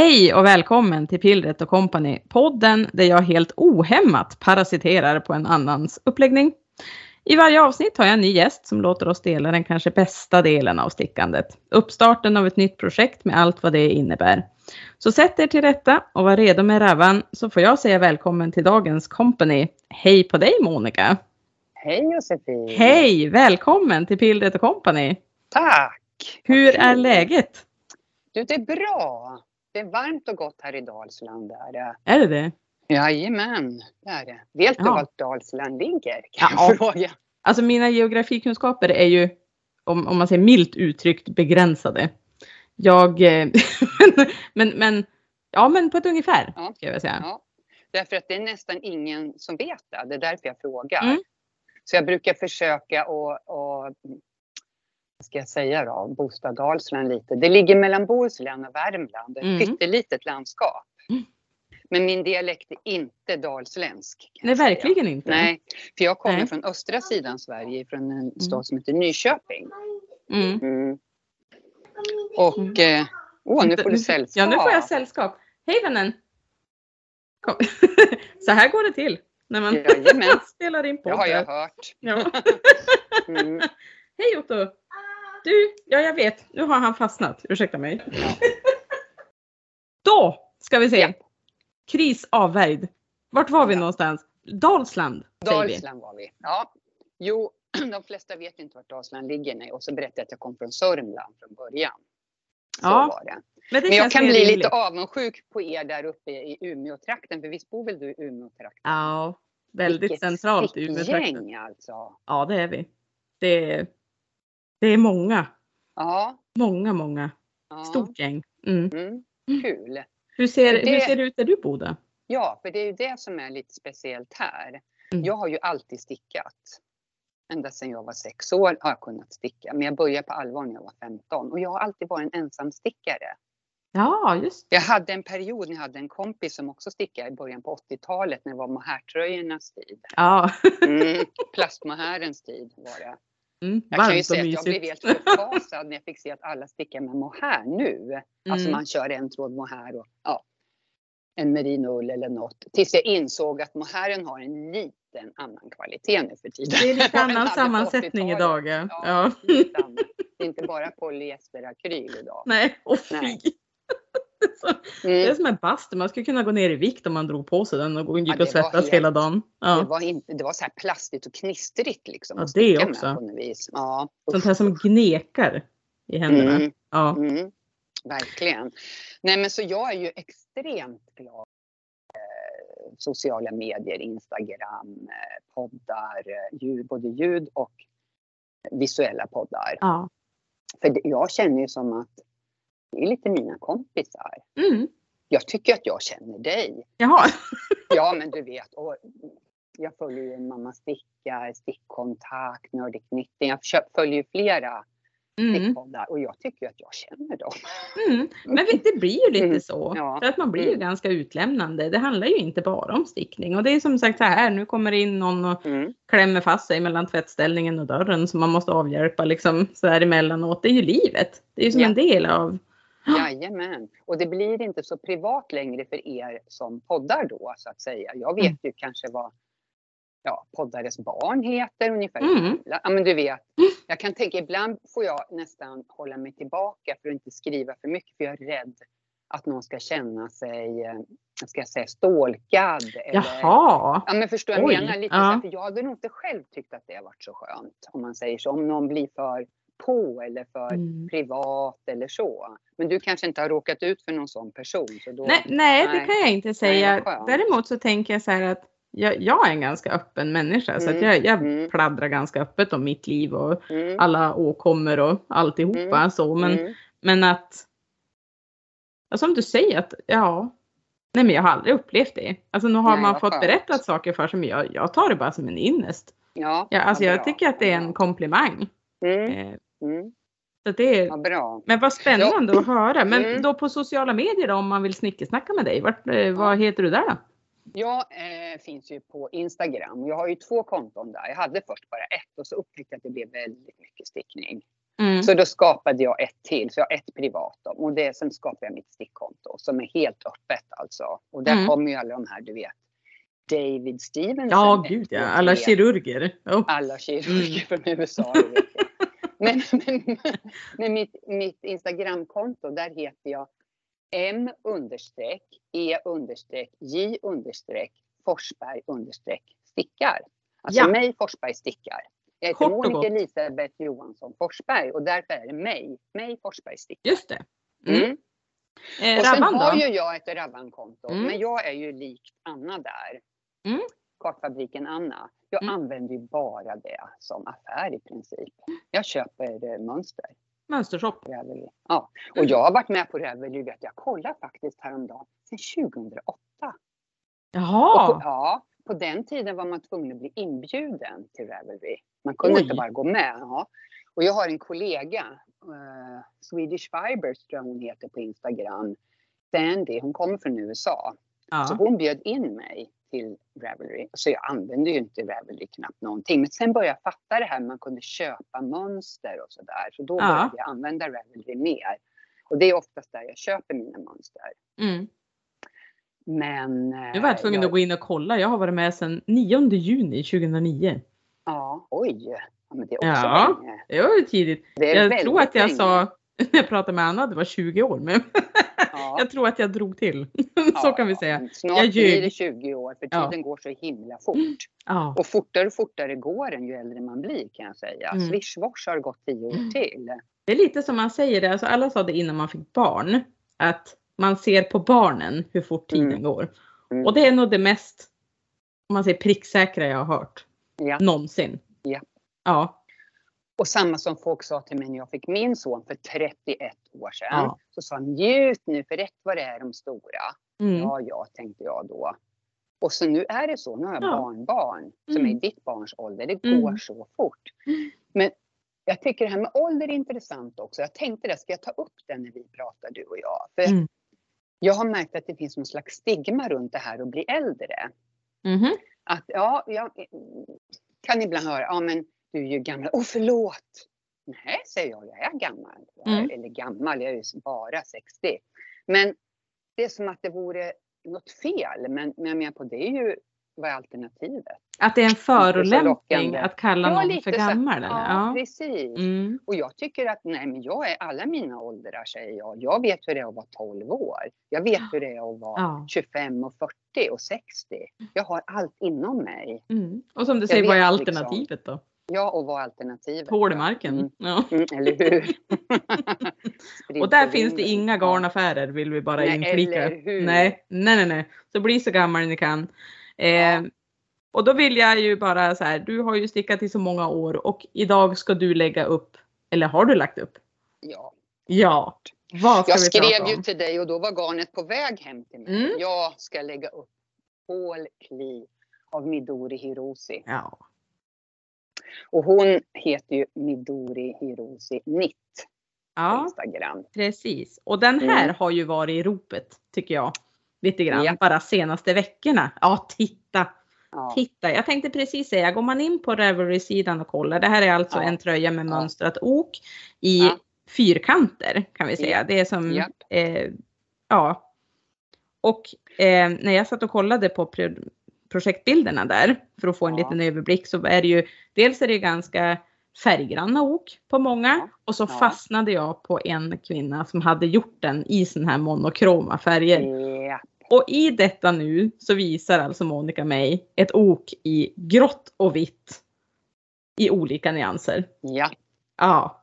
Hej och välkommen till Pillret Company, podden där jag helt ohämmat parasiterar på en annans uppläggning. I varje avsnitt har jag en ny gäst som låter oss dela den kanske bästa delen av stickandet. Uppstarten av ett nytt projekt med allt vad det innebär. Så sätt er till rätta och var redo med rävan så får jag säga välkommen till dagens company. Hej på dig Monica! Hej Josefin! Hej! Välkommen till Pillret Company! Tack! Hur är läget? Du, det är bra. Det är varmt och gott här i Dalsland. Är det. Är det det? Jajamän, det är det. Vet du Ja. var Dalsland ligger? Kan Ja. jag fråga? Alltså mina geografikunskaper är ju, om, om man säger milt uttryckt, begränsade. Jag, eh, men, men, ja men på ett ungefär, Ja. ska jag säga. Ja. Därför att det är nästan ingen som vet det. Det är därför jag frågar. Mm. Så jag brukar försöka vad ska jag säga då, boosta Dalsland lite. Det ligger mellan Bohuslän och Värmland. Ett Mm. pyttelitet landskap. Mm. Men min dialekt är inte dalsländsk. Nej, verkligen inte. Nej, för jag kommer Nej. från östra sidan Sverige, från en stad som heter Nyköping. Mm. Mm. Och, eh, åh nu får du sällskap. Ja, nu får jag sällskap. Hej vännen! Kom. Så här går det till när man Jajamän. spelar in Det podd. har jag hört. Ja. Mm. Hej Otto! Du, ja jag vet, nu har han fastnat. Ursäkta mig. Då ska vi se. Ja. Kris avvärjd. Vart var vi Ja. någonstans? Dalsland. Dalsland var vi. Ja. Jo, de flesta vet inte vart Dalsland ligger. Nej. Och så berättade jag att jag kom från Sörmland från början. Så Ja, var det. Men, det Men jag kan bli rimligt. lite avundsjuk på er där uppe i Umeå-trakten. För visst bor väl du i Umeå-trakten? Ja, väldigt Vilket centralt i Umeåtrakten. stickgäng alltså. Ja, det är vi. Det är, det är många, Ja. många, många. ja. Stort gäng. Mm. Mm. Kul. Hur, ser, Det- hur ser det ut där du bor då? Ja, för det är ju det som är lite speciellt här. Mm. Jag har ju alltid stickat. Ända sedan jag var sex år har jag kunnat sticka. Men jag började på allvar när jag var 15. Och jag har alltid varit en ensam stickare. Ja, just Jag hade en period när jag hade en kompis som också stickade i början på 80-talet när det var mohairtröjornas tid. Ja, Mm, plastmohairens tid var det. Mm. Jag kan ju säga att jag blev helt förfasad när jag fick se att alla stickar med mohair nu. Alltså Mm. man kör en tråd mohair och ja, en merinoull eller något. Tills jag insåg att mohairen har en liten annan kvalitet nu för tiden. Det är lite annan sammansättning 80-talet. idag. Ja. Ja, lite annat. Det är inte bara polyesterakryl idag. Nej, och fy. Nej. Så, Det är Mm. som en bastu, man skulle kunna gå ner i vikt om man drog på sig den och gick Ja, och det svettas helt- hela dagen. Det, Ja. var inte, det var så här plastigt och knistrigt liksom. Ja, det också. Ja, Sånt här som gnekar i händerna. Mm. Ja. Mm, verkligen. Nej men så jag är ju extremt glad. Eh, sociala medier, Instagram, eh, poddar, eh, ljud, både ljud och visuella poddar. ja. För det, jag känner ju som att det är lite mina kompisar. Mm. Jag tycker att jag känner dig. Jaha. Ja men du vet. Och jag följer ju Mamma Stickar, Stickkontakt, Nördig Knitting. Jag följer flera Mm. stickpoddar och jag tycker att jag känner dem. Mm. Men det blir ju lite Mm. så. Ja. För att man blir ju Mm. ganska utlämnande. Det handlar ju inte bara om stickning. Och det är som sagt så här, nu kommer in någon och Mm. klämmer fast sig mellan tvättställningen och dörren som man måste avhjälpa liksom så här emellanåt. Det är ju livet. Det är ju som Ja. en del av Jajamän. Och det blir inte så privat längre för er som poddar då så att säga. Jag vet Mm. ju kanske vad ja, poddares barn heter ungefär. Mm. Ja men du vet. Jag kan tänka ibland får jag nästan hålla mig tillbaka för att inte skriva för mycket för jag är rädd att någon ska känna sig, eh, ska jag säga, stalkad. Eller, Jaha. Ja men förstår jag Oj, menar lite ja. så här, för jag hade nog inte själv tyckt att det har varit så skönt om man säger så. Om någon blir för på eller för Mm. privat eller så. Men du kanske inte har råkat ut för någon sån person. Så då, Nej, nej, det Nej. kan jag inte säga. skönt. Däremot så tänker jag så här att jag, jag är en ganska öppen människa så att Mm, jag, jag mm. pladdrar ganska öppet om mitt liv och Mm, alla åkommor och alltihopa Mm, så. Men, mm, men att, ja, som du säger att ja, nej men jag har aldrig upplevt det. Alltså nu har Nej, man fått skönt. berättat saker för men jag, jag tar det bara som en innest. ja, Ja, alltså jag bra, tycker att det är en komplimang. Mm, Eh, mm, Så det är, vad bra. men vad spännande att höra. Men Mm. då på sociala medier då, om man vill snickesnacka med dig, vart, eh, vad heter du där då? Jag eh, finns ju på Instagram. Jag har ju två konton där. Jag hade först bara ett och så upptäckte jag att det blev väldigt mycket stickning. Mm. Mm. Så då skapade jag ett till, så jag har ett privat då. och det, sen skapade jag mitt stickkonto som är helt öppet alltså. Och där Mm. kommer ju alla de här, du vet, David Stevenson. Ja, gud ja. Alla kirurger. Oh. Alla kirurger från USA. Men, men, men mitt, mitt Instagramkonto, där heter jag M understreck E understreck J understreck Forsberg understreck stickar. Alltså Ja. mig Forsberg stickar. Jag heter Kort Monica. Elisabeth Johansson Forsberg och därför är det mig. Mig Forsberg stickar. Just det. Mm. Mm. Eh, Och sen har ju jag ett Rabban-konto, Mm. men jag är ju likt Anna där. Mm. Kartfabriken Anna. Jag Mm. använder ju bara det som affär i princip. Jag köper eh, mönster. Mönstershop. Ravelry. Ja, och jag har varit med på Ravelry, vet jag kollade faktiskt häromdagen, sedan 2008. Och på, Jaha. ja, på den tiden var man tvungen att bli inbjuden till Ravelry. Man kunde Oj. inte bara gå med. Ja. Och jag har en kollega, eh, Swedish Fibers tror jag hon heter på Instagram, Sandy, hon kommer från USA. Så Ja. hon bjöd in mig till Ravelry. Så jag använde ju inte Ravelry knappt någonting. Men sen började jag fatta det här, man kunde köpa mönster och sådär. Så då Ja. började jag använda Ravelry mer. Och det är oftast där jag köper mina mönster. Mm. Men... eh, Nu var jag tvungen jag, att gå in och kolla. Jag har varit med sedan 9 juni 2009. Ja, oj. Ja, men det är också Ja. länge. Det var tidigt. Det Jag tror att jag länge. sa, när jag pratade med Anna, det var 20 år. Men Ja. jag tror att jag drog till. Så Ja, kan vi ja, säga. Snart Jag blir det 20 år för Ja. tiden går så himla fort. Ja. Och fortare och fortare går den ju äldre man blir kan jag säga. Mm. Swish-wash har gått 10 år till. Det är lite som man säger det, alltså alla sa det innan man fick barn. Att man ser på barnen hur fort tiden Mm. går. Mm. Och det är nog det mest, om man säger pricksäkra jag har hört. Ja. Någonsin. Ja. Ja. Och samma som folk sa till mig när jag fick min son för 31 år sedan. Ja. Så sa han njut nu för rätt vad det är de stora. Mm. Ja, ja, tänkte jag då. Och så nu är det så. Nu har jag Ja. barnbarn som Mm. är i ditt barns ålder. Det Mm. går så fort. Men jag tycker det här med ålder är intressant också. Jag tänkte det, ska jag ta upp det när vi pratar du och jag? För Mm. jag har märkt att det finns någon slags stigma runt det här att bli äldre. Mhm. Att ja, jag kan ibland höra, ja men du är ju gammal. Åh förlåt! Nej, säger jag, jag är gammal. Mm. Eller gammal, jag är ju bara 60. Men det är som att det vore något fel. Men, men jag menar på det är ju, vad är alternativet? Att det är en förolämpning att kalla Ja, någon lite för så gammal? eller? Ja, Ja. precis. Mm. Och jag tycker att nej, men jag är alla mina åldrar säger jag. Jag vet hur det är att vara 12 år. Jag vet hur det är att vara Ja. 25 och 40 och 60. Jag har allt inom mig. Mm. Och som du Jag säger, vad är liksom. alternativet då? Ja, och vad alternativet? Hål i marken? Mm. Ja. Mm, eller hur? Och där på finns det inga garnaffärer vill vi bara Nej, inflika. Nej, nej, nej, nej. Så bli så gammal ni kan. Eh, Ja. Och då vill jag ju bara så här, du har ju stickat i så många år och idag ska du lägga upp, eller har du lagt upp? Ja. Ja. Vad ska Jag vi skrev ju till dig och då var garnet på väg hem till mig. Mm. Jag ska lägga upp Paul Klee av Midori Hiroshi. Ja. Och hon heter ju Midori Hiroshi Knit på ja, Instagram. precis. Och den här Mm. har ju varit i ropet tycker jag. Lite grann, Ja. bara senaste veckorna. Ja, titta! Ja. Titta, jag tänkte precis säga, går man in på Ravelry-sidan och kollar, det här är alltså Ja. en tröja med Ja. mönstrat ok i Ja. fyrkanter kan vi säga. Ja. Det är som, Japp. eh, ja. Och eh, när jag satt och kollade på projektbilderna där för att få en Ja. liten överblick så är det ju, dels är det ganska färggranna ok på många och så Ja. fastnade jag på en kvinna som hade gjort den i sån här monokroma färger. Ja. Och i detta nu så visar alltså Monica mig ett ok i grått och vitt. I olika nyanser. ja, Ja.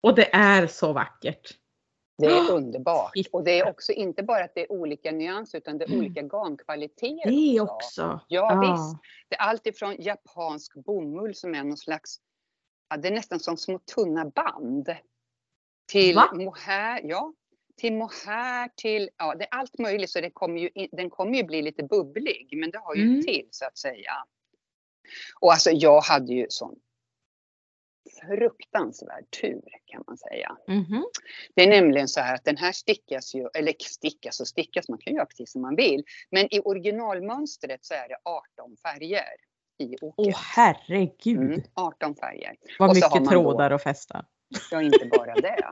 Och det är så vackert. Det är underbart. Och det är också inte bara att det är olika nyanser utan det är Mm. olika garnkvaliteter Det också. också. Ja, visst. Det är allt ifrån japansk bomull som är någon slags, ja, det är nästan som små tunna band. Till Va? mohair, ja. Till mohair, till, ja det är allt möjligt så det kommer ju, den kommer ju bli lite bubblig men det har ju Mm. till så att säga. Och alltså jag hade ju sån fruktansvärd tur kan man säga. Mhm. Det är nämligen så här att den här stickas ju, eller stickas och stickas, man kan göra precis som man vill. Men i originalmönstret så är det 18 färger i oket. Åh herregud. Mm, 18 färger. Vad och så har mycket då- trådar att fästa. Ja, inte bara det.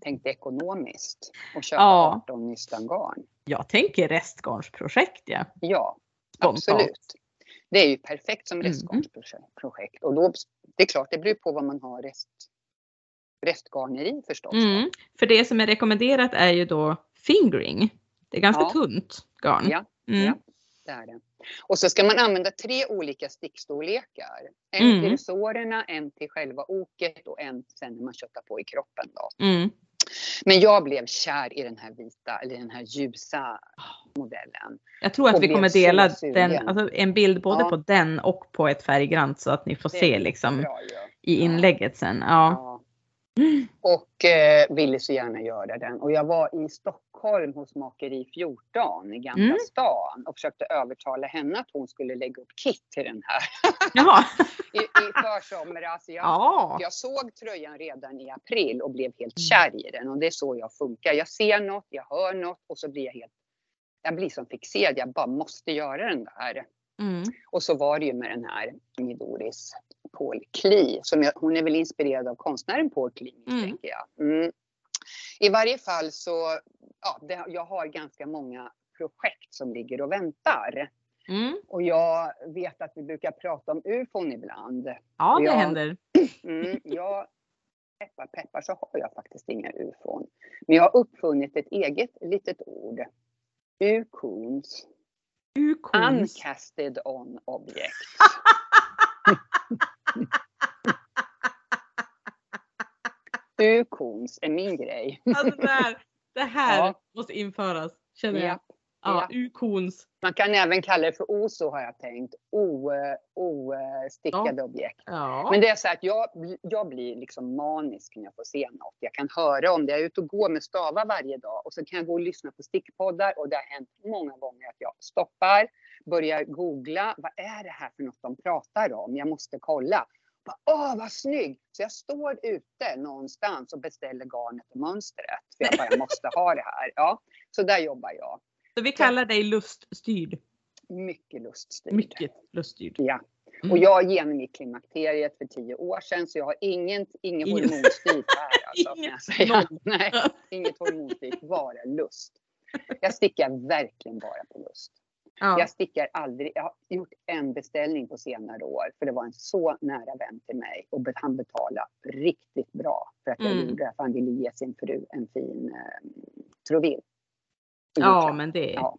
Tänkte ekonomiskt och köpa Ja. 18 nystan garn. Jag tänker restgarnsprojekt ja. Ja, Spontant. absolut. Det är ju perfekt som Mm. restgarnsprojekt. Och då, det är klart, det beror på vad man har rest, restgarner i förstås. Mm. För det som är rekommenderat är ju då fingering. Det är ganska Ja. tunt garn. Ja, Mm. ja. Det är det. Och så ska man använda tre olika stickstorlekar. En Mm. till resårerna, en till själva oket och en sen när man köttar på i kroppen. Då. Mm. Men jag blev kär i den här vita, eller den här ljusa modellen. Jag tror att Och vi kommer dela den, alltså en bild både Ja. på den och på ett färggrant så att ni får Det se liksom Bra ju. i inlägget sen. Ja. Och eh, ville så gärna göra den. Och jag var i Stockholm hos Makeri 14 i Gamla Mm. stan och försökte övertala henne att hon skulle lägga upp kit till den här Jaha. i, i försomras. Jag, Ja. jag såg tröjan redan i april och blev helt Mm. kär i den och det är så jag funkar. Jag ser något, jag hör något och så blir jag helt jag blir som fixerad. Jag bara måste göra den där. Mm. Och så var det ju med den här Midoris Paul Klee. Som jag, hon är väl inspirerad av konstnären Paul Klee misstänker jag. Mm. I varje fall så, ja, det, jag har ganska många projekt som ligger och väntar. Mm. Och jag vet att vi brukar prata om ufon ibland. Ja, det Ja. händer. Mm, jag, peppar peppar så har jag faktiskt inga ufon. Men jag har uppfunnit ett eget litet ord. Ukons. Ukons. Uncasted on object. Ukons är min grej. Alltså det här, det här Ja. måste införas känner jag. Ja, Ja, ja. ukons. Man kan även kalla det för OSO har jag tänkt. O- eh, Ostickade objekt. Ja. Men det är så att jag, jag blir liksom manisk när jag får se något. Jag kan höra om det. Jag är ute och går med stavar varje dag och så kan jag gå och lyssna på stickpoddar och det har hänt många gånger att jag stoppar, börjar googla. Vad är det här för något de pratar om? Jag måste kolla. Åh, vad snygg! Så jag står ute någonstans och beställer garnet och mönstret. För jag bara, jag måste ha det här. Ja, så där jobbar jag. Så vi kallar dig luststyrd. Mycket luststyrd. Mycket luststyrd. Ja. Mm. Och jag genomgick klimakteriet för tio år sedan så jag har inget, inget hormonstyrt här. Alltså, Inget. Nej, inget hormonstyrt, bara lust. Jag stickar verkligen bara på lust. Ja. Jag stickar aldrig, jag har gjort en beställning på senare år för det var en så nära vän till mig och han betalade riktigt bra för att jag Mm. gjorde det. För han ville ge sin fru en fin eh, trovil. Ja, men det är... Ja.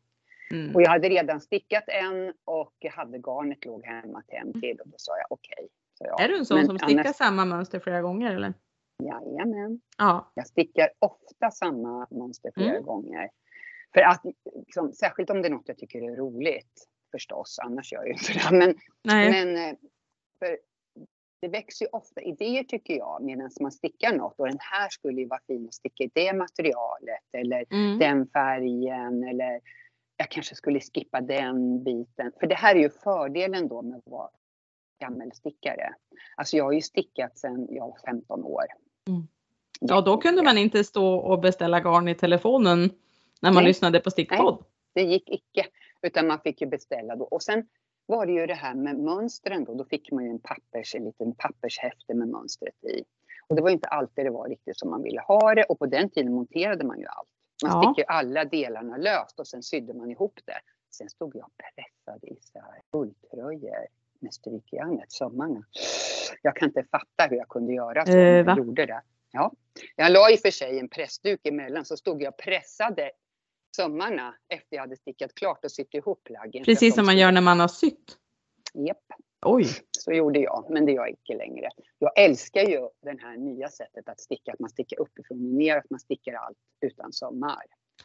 Mm. Och jag hade redan stickat en och jag hade garnet låg hemma till en till och då sa jag okej. jag. Är du en sån Men som stickar annars- samma mönster flera gånger eller? Jajamän. Ja. Jag stickar ofta samma mönster flera Mm. gånger. För att, liksom, särskilt om det är något jag tycker är roligt förstås, annars gör jag ju inte det. Men, Nej. men eh, för det växer ju ofta idéer tycker jag medan man stickar något och den här skulle ju vara fin att sticka i det materialet eller Mm. den färgen eller jag kanske skulle skippa den biten. För det här är ju fördelen då med att vara gammelstickare. Alltså jag har ju stickat sedan jag var 15 år. Mm. Ja, då kunde man inte stå och beställa garn i telefonen när man Nej. lyssnade på stickpodd. Det gick icke. Utan man fick ju beställa då. Och sen var det ju det här med mönstren då. Då fick man ju en, pappers, en liten pappershäfte med mönstret i. Och det var inte alltid det var riktigt som man ville ha det. Och på den tiden monterade man ju allt. Man Ja. sticker ju alla delarna löst och sen sydde man ihop det. Sen stod jag och pressade isär ulltröjor med strykjärnet, sömmarna. Jag kan inte fatta hur jag kunde göra så. Va? jag gjorde det. Ja. Jag la i och för sig en pressduk emellan så stod jag pressade sömmarna efter jag hade stickat klart och sytt ihop plaggen. Precis som man gör när man har sytt. Japp, Oj. så gjorde jag, men det gör jag inte längre. Jag älskar ju det här nya sättet att sticka, att man stickar uppifrån och ner, att man stickar allt utan sömmar.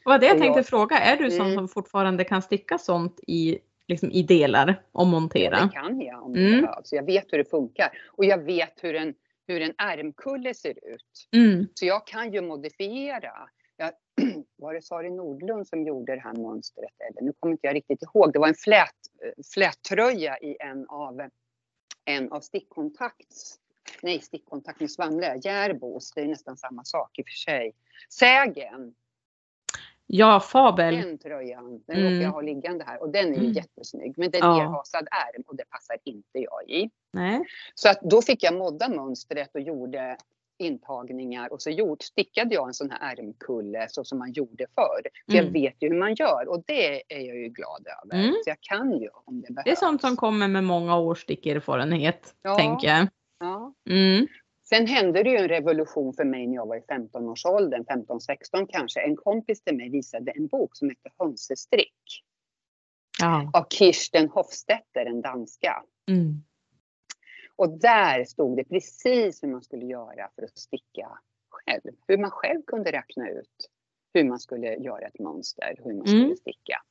Vad det jag tänkte jag- fråga, är du sån Mm. som fortfarande kan sticka sånt i, liksom i delar och Ja, montera? det kan jag om det Mm. behövs. Jag vet hur det funkar och jag vet hur en, hur en ärmkulle ser ut. Mm. Så jag kan ju modifiera. Jag, var det Sari Nordlund som gjorde det här mönstret? Eller, nu kommer inte jag riktigt ihåg. Det var en flät, flättröja i en av, en av stickkontakts Nej, stickkontakt med Svamle. Järbos, det är nästan samma sak i och för sig. Sägen, Ja, fabel. den tröjan, den Mm. råkar jag ha liggande här och den är ju Mm. jättesnygg. Men den Ja. är nerhasad ärm och det passar inte jag i. Nej. Så att då fick jag modda mönstret och gjorde intagningar och så gjort, stickade jag en sån här ärmkulle så som man gjorde förr. Så Mm. jag vet ju hur man gör och det är jag ju glad över. Mm. Så jag kan ju om det behövs. Det är sånt som kommer med många års stickerfarenhet, Ja. tänker jag. Ja. Mm. Sen hände det ju en revolution för mig när jag var i 15-årsåldern, 15-16 kanske. En kompis till mig visade en bok som heter Hönsestrick Ja. av Kirsten Hofstetter, en danska. Mm. Och där stod det precis hur man skulle göra för att sticka själv. Hur man själv kunde räkna ut hur man skulle göra ett mönster, hur man skulle Mm. sticka.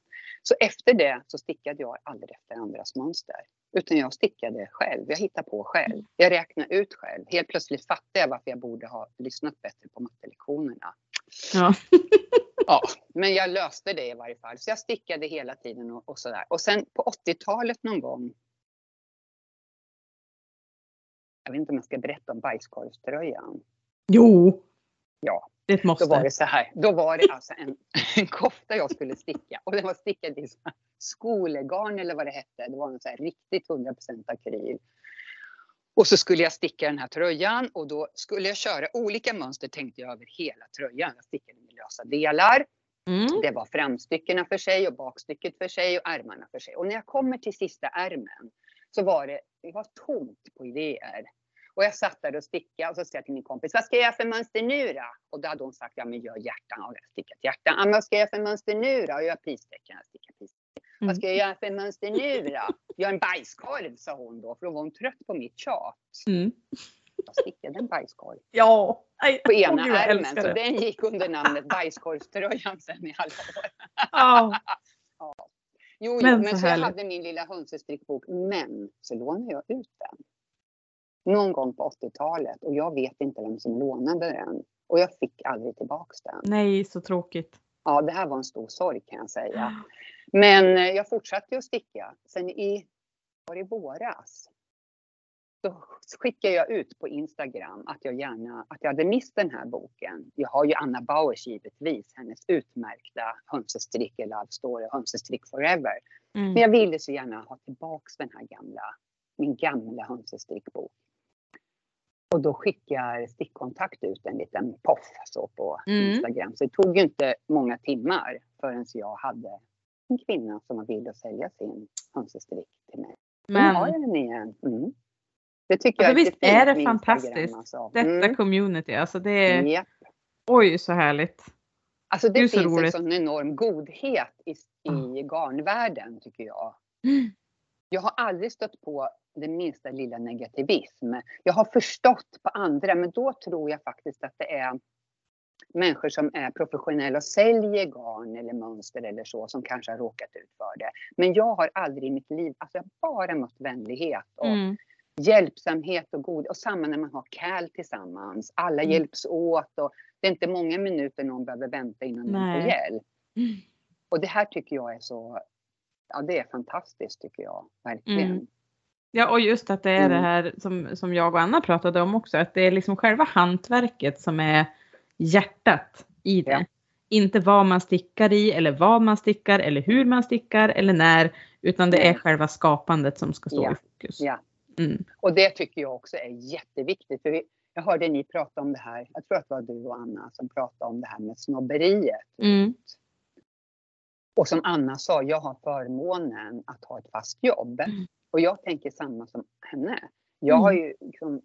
Så efter det så stickade jag aldrig efter andras mönster. Utan jag stickade själv. Jag hittade på själv. Jag räknade ut själv. Helt plötsligt fattade jag varför jag borde ha lyssnat bättre på mattelektionerna. Ja. Ja, men jag löste det i varje fall. Så jag stickade hela tiden och, och sådär. Och sen på 80-talet någon gång. Jag vet inte om jag ska berätta om bajskorvströjan. Jo, Ja, det ett då var måste. det så här. Då var det alltså en, en kofta jag skulle sticka och den var stickad i skolegarn eller vad det hette. Det var en så här riktigt 100% akryl. Och så skulle jag sticka den här tröjan och då skulle jag köra olika mönster tänkte jag över hela tröjan. Jag stickade med lösa delar. Mm. Det var framstyckena för sig och bakstycket för sig och ärmarna för sig. Och när jag kommer till sista ärmen så var det, det var tomt på idéer. Och jag satt där och stickade och så sa jag till min kompis, vad ska jag göra för mönster nu då? Och då hade hon sagt, ja men gör hjärtan. Och jag stickat hjärtan. Ja, men vad ska jag göra för mönster nu då? Och jag pistecken. Jag stickar pistecken. Mm. Vad ska jag göra för mönster nu då? Gör en bajskorv, sa hon då, för då var hon trött på mitt tjat. Mm. Jag stickade en bajskorv Ja. På ena jag ärmen. Så den gick under namnet bajskorvströjan sen i alla år. Ja. Jo, Men men, men så så, jag hade min lilla hönsestrickbok, men så lånade jag ut den. Någon gång på 80-talet och jag vet inte vem som lånade den. Och jag fick aldrig tillbaks den. Nej, så tråkigt. Ja, det här var en stor sorg kan jag säga. Men eh, jag fortsatte ju att sticka. Sen i, var det i våras, då skickade jag ut på Instagram att jag gärna, att jag hade mist den här boken. Jag har ju Anna Bauers givetvis, hennes utmärkta Hönsestrick i Love Story, Hönsestrick Forever. Mm. Men jag ville så gärna ha tillbaks den här gamla, min gamla hönsestrickbok. Och då skickar Stickkontakt ut en liten poff så på Mm. Instagram. Så det tog ju inte många timmar förrän jag hade en kvinna som var villig att sälja sin hönsestrick till mig. Nu har Men jag den igen. Mm. Det tycker jag Alltså, visst jättefint är det fantastiskt. Alltså. detta Mm. community, alltså det är, Japp. oj så härligt. Alltså det så finns en roligt. sån enorm godhet i, i garnvärlden tycker jag. Mm. Jag har aldrig stött på den minsta lilla negativism. Jag har förstått på andra, men då tror jag faktiskt att det är människor som är professionella och säljer garn eller mönster eller så som kanske har råkat ut för det. Men jag har aldrig i mitt liv, alltså jag har bara mött vänlighet och Mm. hjälpsamhet och god och samma när man har CAL tillsammans. Alla Mm. hjälps åt och det är inte många minuter någon behöver vänta innan någon Nej. får hjälp. Mm. Och det här tycker jag är så, ja det är fantastiskt tycker jag, verkligen. Ja, och just att det är det Mm. här som, som jag och Anna pratade om också, att det är liksom själva hantverket som är hjärtat i det. Ja. Inte vad man stickar i eller vad man stickar eller hur man stickar eller när, utan det är själva skapandet som ska stå Ja. i fokus. Ja. Mm. Och det tycker jag också är jätteviktigt. För vi, jag hörde ni prata om det här, jag tror att det var du och Anna som pratade om det här med snobberiet. Mm. Och som Anna sa, jag har förmånen att ha ett fast jobb. Mm. Och jag tänker samma som henne. Jag har Mm. ju, liksom,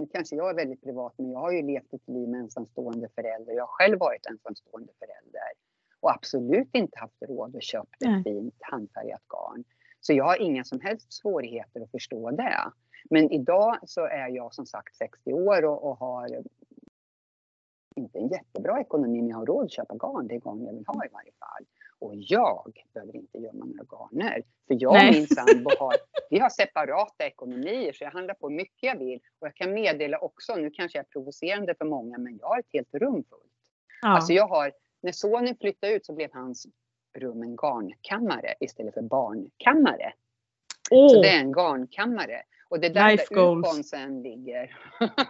nu kanske jag är väldigt privat, men jag har ju levt ett liv med ensamstående förälder. Jag har själv varit ensamstående förälder. Och absolut inte haft råd att köpa ett fint handfärgat garn. Så jag har inga som helst svårigheter att förstå det. Men idag så är jag som sagt 60 år och, och har inte en jättebra ekonomi, men jag har råd att köpa garn. Det garn jag vill ha i varje fall. Och jag behöver inte gömma några garner. För jag och min sambo har, vi har separata ekonomier så jag handlar på hur mycket jag vill. Och jag kan meddela också, nu kanske jag är provocerande för många, men jag har ett helt rum fullt. Ja. Alltså jag har, när sonen flyttade ut så blev hans rum en garnkammare istället för barnkammare. Så Åh, det är en garnkammare. Och Och det är där Life där ukonsen ligger.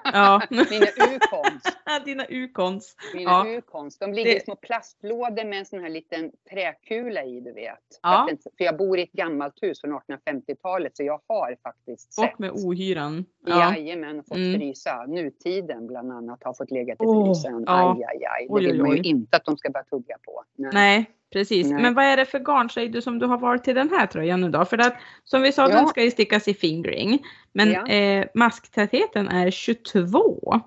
Ja. Mina ukons. Dina ukons. Mina Ja. ukons. De ligger i Det- små plastlådor med en sån här liten träkula i, du vet. För, Ja. att för jag bor i ett gammalt hus från 1850-talet så jag har faktiskt sett. Bort med ohyran. Ja. Jajamän, och fått Mm. frysa. Nutiden bland annat har fått lägga i Åh, frysen. ja. Aj, aj, aj. Det Oj, vill oj, man ju oj. inte att de ska börja tugga på. Nej. Nej, precis. Nej. Men vad är det för garn säger du som du har valt till den här tröjan nu då? För att som vi sa, Ja. den ska ju stickas i fingering. Men Ja. eh, masktätheten är 22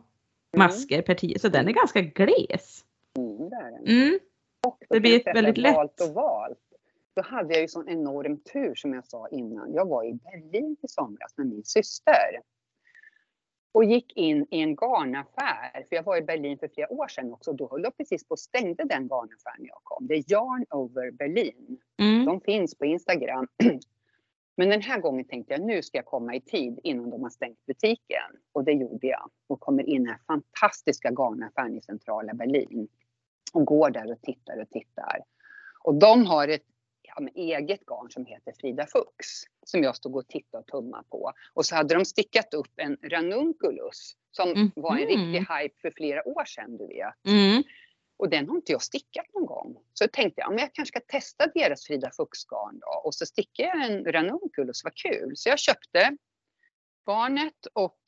masker per 10, så den är ganska gles. Mm, det är den. Mm. Och Det blir säga väldigt lätt. Valt och valt. Då hade jag ju sån enorm tur som jag sa innan. Jag var i Berlin i somras med min syster. Och gick in i en garnaffär. För jag var i Berlin för flera år sedan också. Då höll de precis på och stängde den garnaffären när jag kom. Det är Yarn Over Berlin. Mm. De finns på Instagram. Men den här gången tänkte jag nu ska jag komma i tid innan de har stängt butiken. Och det gjorde jag. Och kommer in i den här fantastiska garnaffären i centrala Berlin. Och går där och tittar och tittar. Och de har ett men eget garn som heter Frida Fux. Som jag stod och tittade och tummade på. Och så hade de stickat upp en ranunculus. Som Mhm. var en riktig hype för flera år sedan du vet. Mm. Och den har inte jag stickat någon gång. Så tänkte jag, men jag kanske ska testa deras Frida Fuchs-garn då. Och så stickar jag en ranunculus, vad kul. Så jag köpte garnet och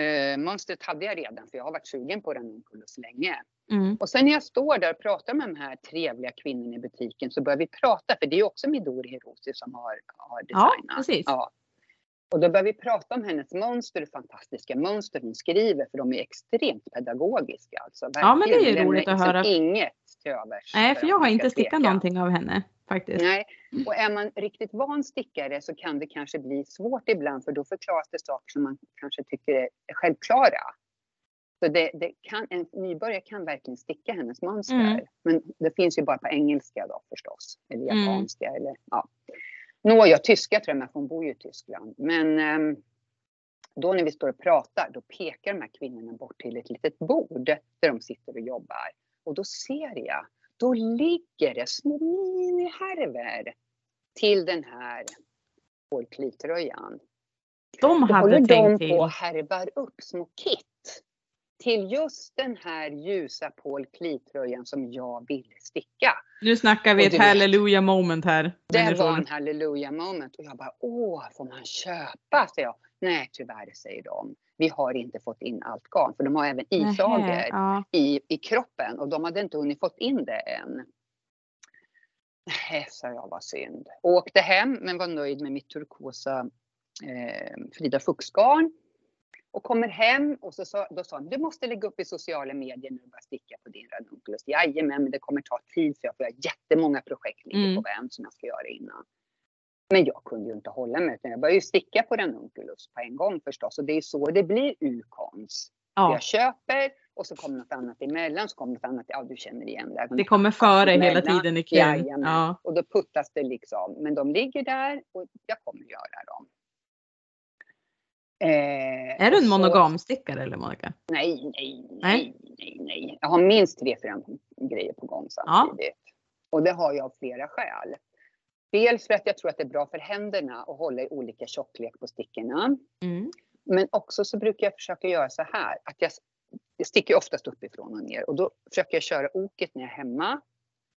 eh, mönstret hade jag redan för jag har varit sugen på ranunculus länge. Mm. Och sen när jag står där och pratar med de här trevliga kvinnorna i butiken så börjar vi prata, för det är ju också Midori Hiroshi som har, har designat. precis. Ja. Och då börjar vi prata om hennes mönster, fantastiska mönster hon skriver, för de är extremt pedagogiska. Alltså, Ja, men det är ju roligt att Lämnar höra. liksom Inget till övers. Nej, för jag har inte stickat steka. någonting av henne faktiskt. Nej, och är man riktigt van stickare så kan det kanske bli svårt ibland för då förklaras det saker som man kanske tycker är självklara. Så det, det kan, en nybörjare kan verkligen sticka hennes mönster. Mm. Men det finns ju bara på engelska då förstås. Eller Mm. japanska eller ja. Nåja, tyska tror jag med för hon bor ju i Tyskland. Men ehm, då när vi står och pratar då pekar de här kvinnorna bort till ett litet bord där de sitter och jobbar. Och då ser jag, då ligger det små minihärvor till den här folklitröjan. De Då håller hade de tänkt på och härvar upp små kit till just den här ljusa Paul Klee-tröjan som jag ville sticka. Nu snackar vi ett halleluja moment här. Det var en halleluja moment och jag bara åh, får man köpa? säger jag. Nej, tyvärr säger de. Vi har inte fått in allt garn för de har även Nähä, islager Ja. i, i kroppen och de hade inte hunnit fått in det än. Nej, sa jag, var synd. Åkte hem men var nöjd med mitt turkosa eh, Frida Fuchs-garn. Och kommer hem och så sa, då sa han, du måste lägga upp i sociala medier nu och börja sticka på din ranunculus. Jajamän, men det kommer ta tid för jag får göra jättemånga projekt ligger Mm. på vänt som jag ska göra innan. Men jag kunde ju inte hålla mig utan jag började ju sticka på ranunculus på en gång förstås. Och det är så det blir u-konst. ja. Jag köper och så kommer något annat emellan, så kommer något annat, ja du känner igen det. Det kommer före hela tiden i kön. Ja. Och då puttas det liksom. Men de ligger där och jag kommer göra dem. Eh, Är du en monogamstickare eller Monica? Nej, nej, Nej. nej, nej. Jag har minst tre, fyra grejer på gång samtidigt. Och det har jag av flera skäl. Dels för att jag tror att det är bra för händerna att hålla i olika tjocklek på stickorna. Mm. Men också så brukar jag försöka göra så här att jag, jag sticker oftast uppifrån och ner och då försöker jag köra oket när jag är hemma.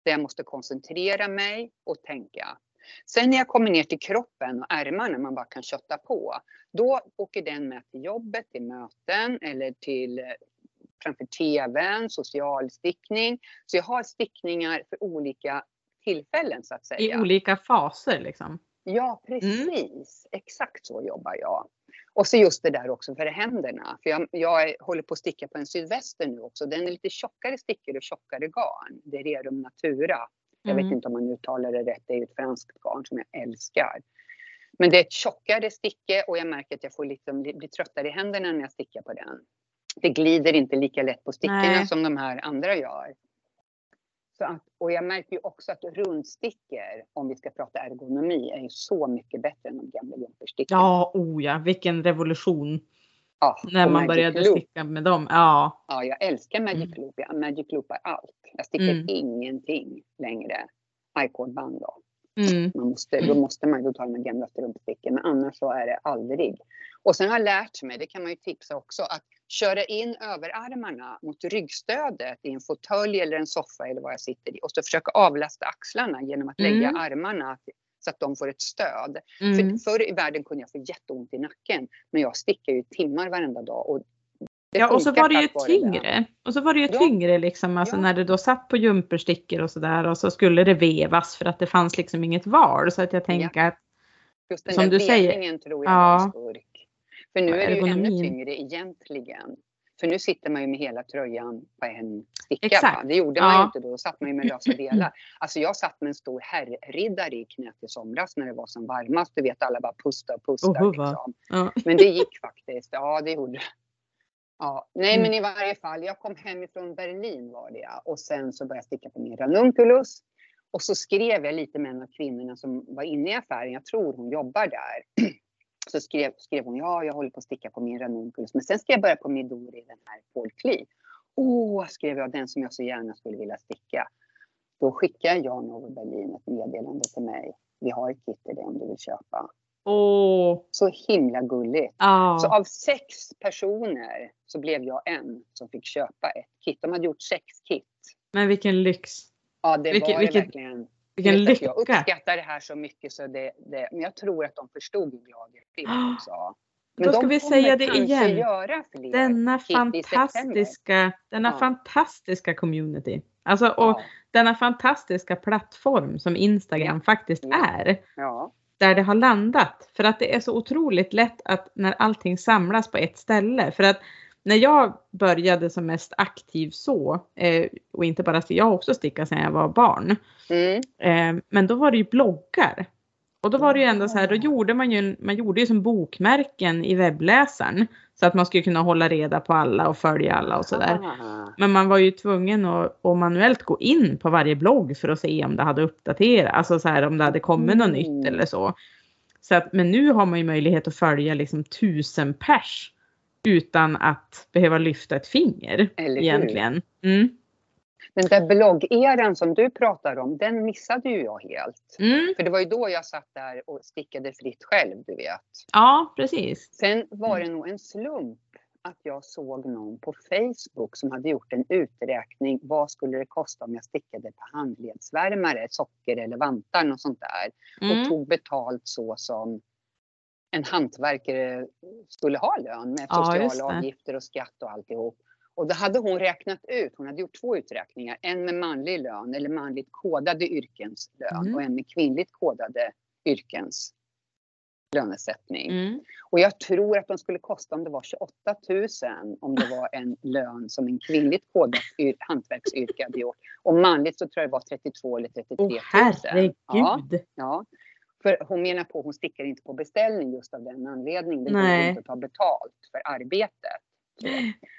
Där jag måste koncentrera mig och tänka. Sen när jag kommer ner till kroppen och ärmarna man bara kan kötta på. Då åker den med till jobbet, till möten eller till eh, framför tvn, socialstickning. Så jag har stickningar för olika tillfällen så att I säga. olika faser liksom. Ja, precis. Exakt så jobbar jag. Och så just det där också för händerna. För jag, jag håller på att sticka på en sydväster nu också. Den är lite tjockare stickor och tjockare garn. Det är Rerum Natura. Jag Mm. vet inte om man uttalar det rätt. Det är ju ett franskt garn som jag älskar. Men det är ett tjockare sticke och jag märker att jag får liksom bli, bli tröttare i händerna när jag stickar på den. Det glider inte lika lätt på stickorna Nej. som de här andra gör. Så att, och jag märker ju också att rundstickor, om vi ska prata ergonomi, är ju så mycket bättre än de gamla jumperstickorna. Ja, oh ja, vilken revolution. Ja, När man Magic började Loop. sticka med dem. Ja. Ja, jag älskar Magic Mm. Loop. Jag Magic Loopar allt. Jag stickar Mm. ingenting längre. I-cord-band då. Mm. Man måste, då måste man då ta de gamla strumpsticken, men annars så är det aldrig. Och sen har jag lärt mig, det kan man ju tipsa också, att köra in överarmarna mot ryggstödet i en fåtölj eller en soffa eller vad jag sitter i och så försöka avlasta axlarna genom att lägga Mm. armarna så att de får ett stöd. Mm. För förr i världen kunde jag få jätteont i nacken, men jag stickar ju timmar varenda dag. Och Ja, och så var det ju tyngre. Och så var det ju Ja. tyngre liksom, alltså Ja. när du då satt på jumperstickor och sådär och så skulle det vevas för att det fanns liksom inget val. Så att jag tänker att Just den Som där du säger. tror jag Ja. var skurk. För nu är det ju ännu tyngre egentligen. För nu sitter man ju med hela tröjan på en sticka. Exakt. Va? Det gjorde man Ja. ju inte då. Då satt man ju med lösa delar. Alltså jag satt med en stor herrriddare i knät i somras när det var som varmast. Du vet alla bara pusta och pusta. Va? liksom. ja. Men det gick faktiskt. Ja, det gjorde det. Ja, nej, Mm. men i varje fall. Jag kom hemifrån Berlin var det ja. Och sen så började jag sticka på min ranunculus. Och så skrev jag lite med en av kvinnorna som var inne i affären. Jag tror hon jobbar där. Så skrev, skrev hon, ja, jag håller på att sticka på min ranunculus. Men sen ska jag börja på Midori, den här Paul Klee. Åh, skrev jag, den som jag så gärna skulle vilja sticka. Då skickade Jan över Berlin ett meddelande till mig. Vi har ett kit till dig om du vill köpa. Åh, Så himla gulligt. ja. Så av sex personer så blev jag en som fick köpa ett kit. De hade gjort sex kit. Men vilken lyx. Ja, det Vilken- var vilket- det verkligen. Vilken Jag vet att Jag lycka. uppskattar det här så mycket så det, det men jag tror att de förstod hur glad jag blev också. Men Då ska vi säga det igen. Denna fantastiska, denna Ja. fantastiska community. Alltså, och Ja, denna fantastiska plattform som Instagram faktiskt Ja. är. ja, där det har landat. För att det är så otroligt lätt att när allting samlas på ett ställe. För att när jag började som mest aktiv så, eh, och inte bara jag har också stickat sedan jag var barn. Mm, Eh, men då var det ju bloggar. Och då var det ju ändå så här, då gjorde man ju, man gjorde ju som bokmärken i webbläsaren. Så att man skulle kunna hålla reda på alla och följa alla och sådär. Ah, Men man var ju tvungen att, att manuellt gå in på varje blogg för att se om det hade uppdaterats, alltså så här om det hade kommit något Mm. nytt eller så. så att, men nu har man ju möjlighet att följa liksom tusen pers utan att behöva lyfta ett finger Eller hur? egentligen. Mm. Den där bloggeran som du pratar om, den missade ju jag helt. Mm. För det var ju då jag satt där och stickade fritt själv, du vet. Ja, precis. Sen var det nog en slump att jag såg någon på Facebook som hade gjort en uträkning. Vad skulle det kosta om jag stickade på handledsvärmare, socker eller vantar, och sånt där. Och Mm. tog betalt så som en hantverkare skulle ha lön med Ja, sociala avgifter och skatt och alltihop. Och då hade hon räknat ut, hon hade gjort två uträkningar, en med manlig lön eller manligt kodade yrkens lön Mm. och en med kvinnligt kodade yrkens lönesättning. Mm. Och jag tror att de skulle kosta om det var 28 000 om det var en lön som en kvinnligt kodat yr- hantverksyrke hade gjort. Och manligt så tror jag det var 32 eller 33 000. Åh herregud. Ja, ja. För hon menar på att hon stickar inte på beställning just av den anledningen. Det går inte att ta betalt för arbetet.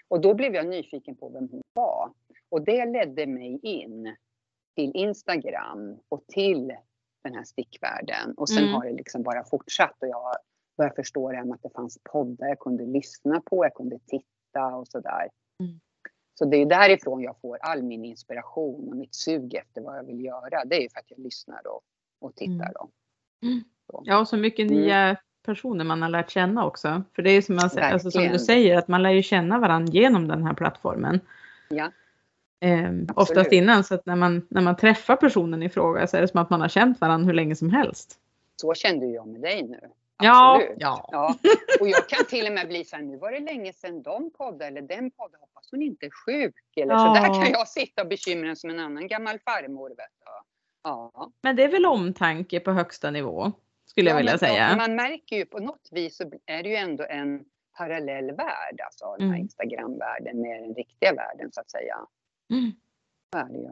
Och då blev jag nyfiken på vem hon var. Och det ledde mig in till Instagram och till den här stickvärlden. Och sen Mm. har det liksom bara fortsatt och jag började förstå det här med att det fanns poddar jag kunde lyssna på, jag kunde titta och sådär. Mm. Så det är därifrån jag får all min inspiration och mitt sug efter vad jag vill göra. Det är ju för att jag lyssnar och, och tittar. Mm. Då. Ja, och så mycket Mm. nya personer man har lärt känna också. För det är som, man, alltså, som du säger, att man lär ju känna varandra genom den här plattformen. Ja. Eh, oftast innan, så att när man, när man träffar personen i fråga så är det som att man har känt varandra hur länge som helst. Så kände jag med dig nu. Ja, Absolut. ja. Ja. Och jag kan till och med bli så här, nu var det länge sedan de poddade eller den poddade. Hoppas hon inte är sjuk. Eller så Ja. där kan jag sitta och bekymra mig som en annan gammal farmor. Vet du. Ja. Men det är väl omtanke på högsta nivå, skulle jag Ja, vilja säga. Man märker ju på något vis så är det ju ändå en parallell värld, alltså den här Mm. Instagram-världen med den riktiga världen så att säga. Mm. Är det ju.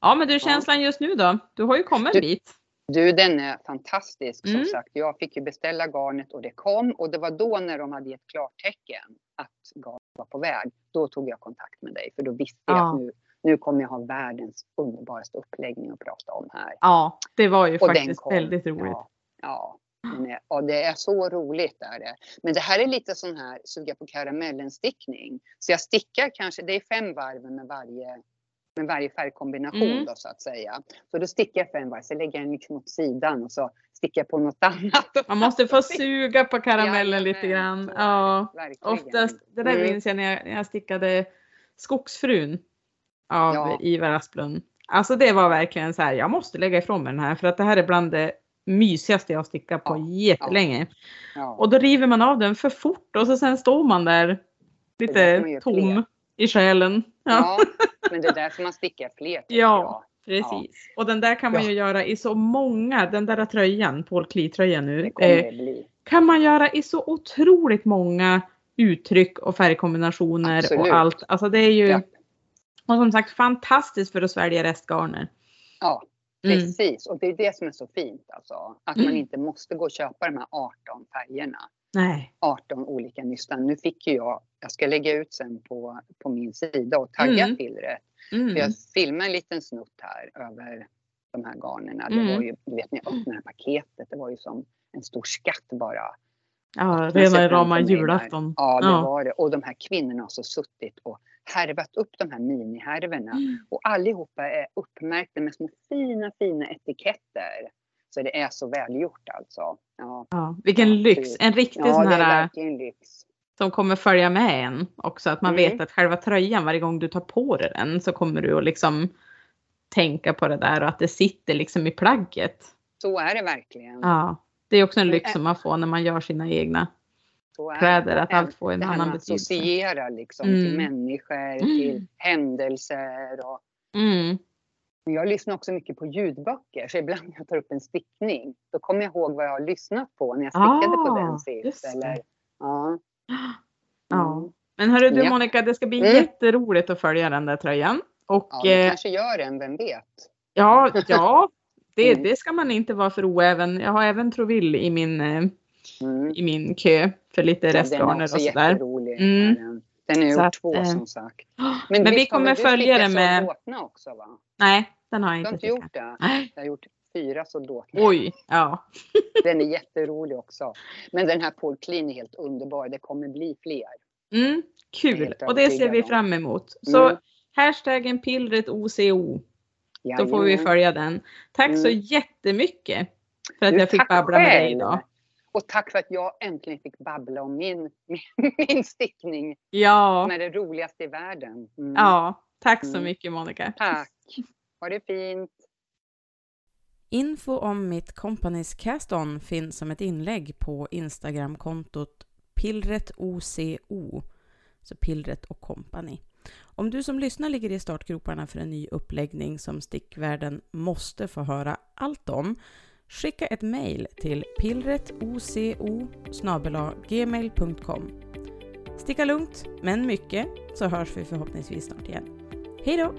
Ja, men du, känslan just nu då? Du har ju kommit en Du- bit. Du, den är fantastisk som Mm. sagt. Jag fick ju beställa garnet och det kom och det var då när de hade gett klartecken att garnet var på väg. Då tog jag kontakt med dig för då visste jag Ja. att nu, nu kommer jag ha världens underbaraste uppläggning att prata om här. Ja, det var ju Och faktiskt kom. väldigt roligt. Ja, ja. Ja, det är så roligt. Är det. Men det här är lite sån här suga på karamellen-stickning. Så jag stickar kanske, det är fem varv med varje med varje färgkombination Mm. då så att säga. Så då sticker jag för en varje, så lägger jag den liksom åt sidan och så sticker jag på något annat. Man måste få suga på karamellen lite Jajamän, grann. Ja. Verkligen. Oftast, det där Mm. minns jag när jag, när jag stickade Skogsfrun av Ja. Ivar Asplund. Alltså det var verkligen så här, jag måste lägga ifrån mig den här för att det här är bland det mysigaste jag stickat på Ja, jättelänge. Ja. Och då river man av den för fort och så sen står man där lite tom fler. i själen. Ja, men det är därför man stickar fler. Ja. precis. Och den där kan man Ja. ju göra i så många, den där tröjan, Paul Klee-tröjan nu, eh, kan man göra i så otroligt många uttryck och färgkombinationer Absolut. och allt. Alltså det är ju. Och som sagt fantastiskt för att svälja restgarner. Ja, Mm. precis. Och det är det som är så fint alltså. Att Mm. man inte måste gå och köpa de här 18 färgerna. Nej. 18 olika nystan. Nu fick ju jag, jag ska lägga ut sen på, på min sida och tagga Mm. till det. Mm. För jag filmade en liten snutt här över de här garnerna. Mm. Det var ju, du vet när jag öppnade paketet, det var ju som en stor skatt bara. Ja, rena rama julafton. Ja, det Ja. var det. Och de här kvinnorna har så suttit och härvat upp de här minihärvorna. Mm. Och allihopa är uppmärkta med små fina, fina etiketter. Så det är så välgjort alltså. Ja, Ja, vilken lyx! En riktig ja sån här lyx. som kommer följa med en också. Att man Mm. vet att själva tröjan varje gång du tar på dig den så kommer du att liksom tänka på det där och att det sitter liksom i plagget. Så är det verkligen. Ja, det är också en lyx som man får när man gör sina egna kläder, att allt får en annan betydelse. associerar liksom Mm. till människor, till händelser. Och... Mm. Jag lyssnar också mycket på ljudböcker, så ibland när jag tar upp en stickning, då kommer jag ihåg vad jag har lyssnat på när jag stickade på Ah, den just sist. Eller, ja. Ja. Mm. Men hörru du Ja. Monica, det ska bli Mm. jätteroligt att följa den där tröjan. Och ja, vi eh, kanske gör en, vem vet? ja, ja det, Mm. det ska man inte vara för oäven. Jag har även Troville i min, eh, Mm. i min kö för lite Ja, också och sådär. Mm. Den. är Så gjort att, två eh, som sagt. Men vi visst har kommer följa det med- också va? Nej, den har jag Du har inte inte gjort det? Nej. Jag har gjort fyra soldotna. Oj, ja. Den är jätterolig också. Men den här Paul Kleen är helt underbar. Det kommer bli fler. Mm, kul. Och det ser vi fram emot. Så Mm. hashtaggen pillret OCO. Då får vi Jajamän. följa den. Tack så Mm. jättemycket för att Du, jag fick babbla med dig idag. Och tack för att jag äntligen fick babbla om min, min, min stickning. Ja, Som är det roligaste i världen. Mm. ja. Tack så Mm. mycket Monica. Tack. Ha det fint. Info om mitt Companys Cast-On finns som ett inlägg på Instagramkontot pillretoco, så pillret och company. Om du som lyssnar ligger i startgroparna för en ny uppläggning som stickvärlden måste få höra allt om, skicka ett mejl till pillretoco gmail.com. Sticka lugnt, men mycket, så hörs vi förhoppningsvis snart igen. Hej då!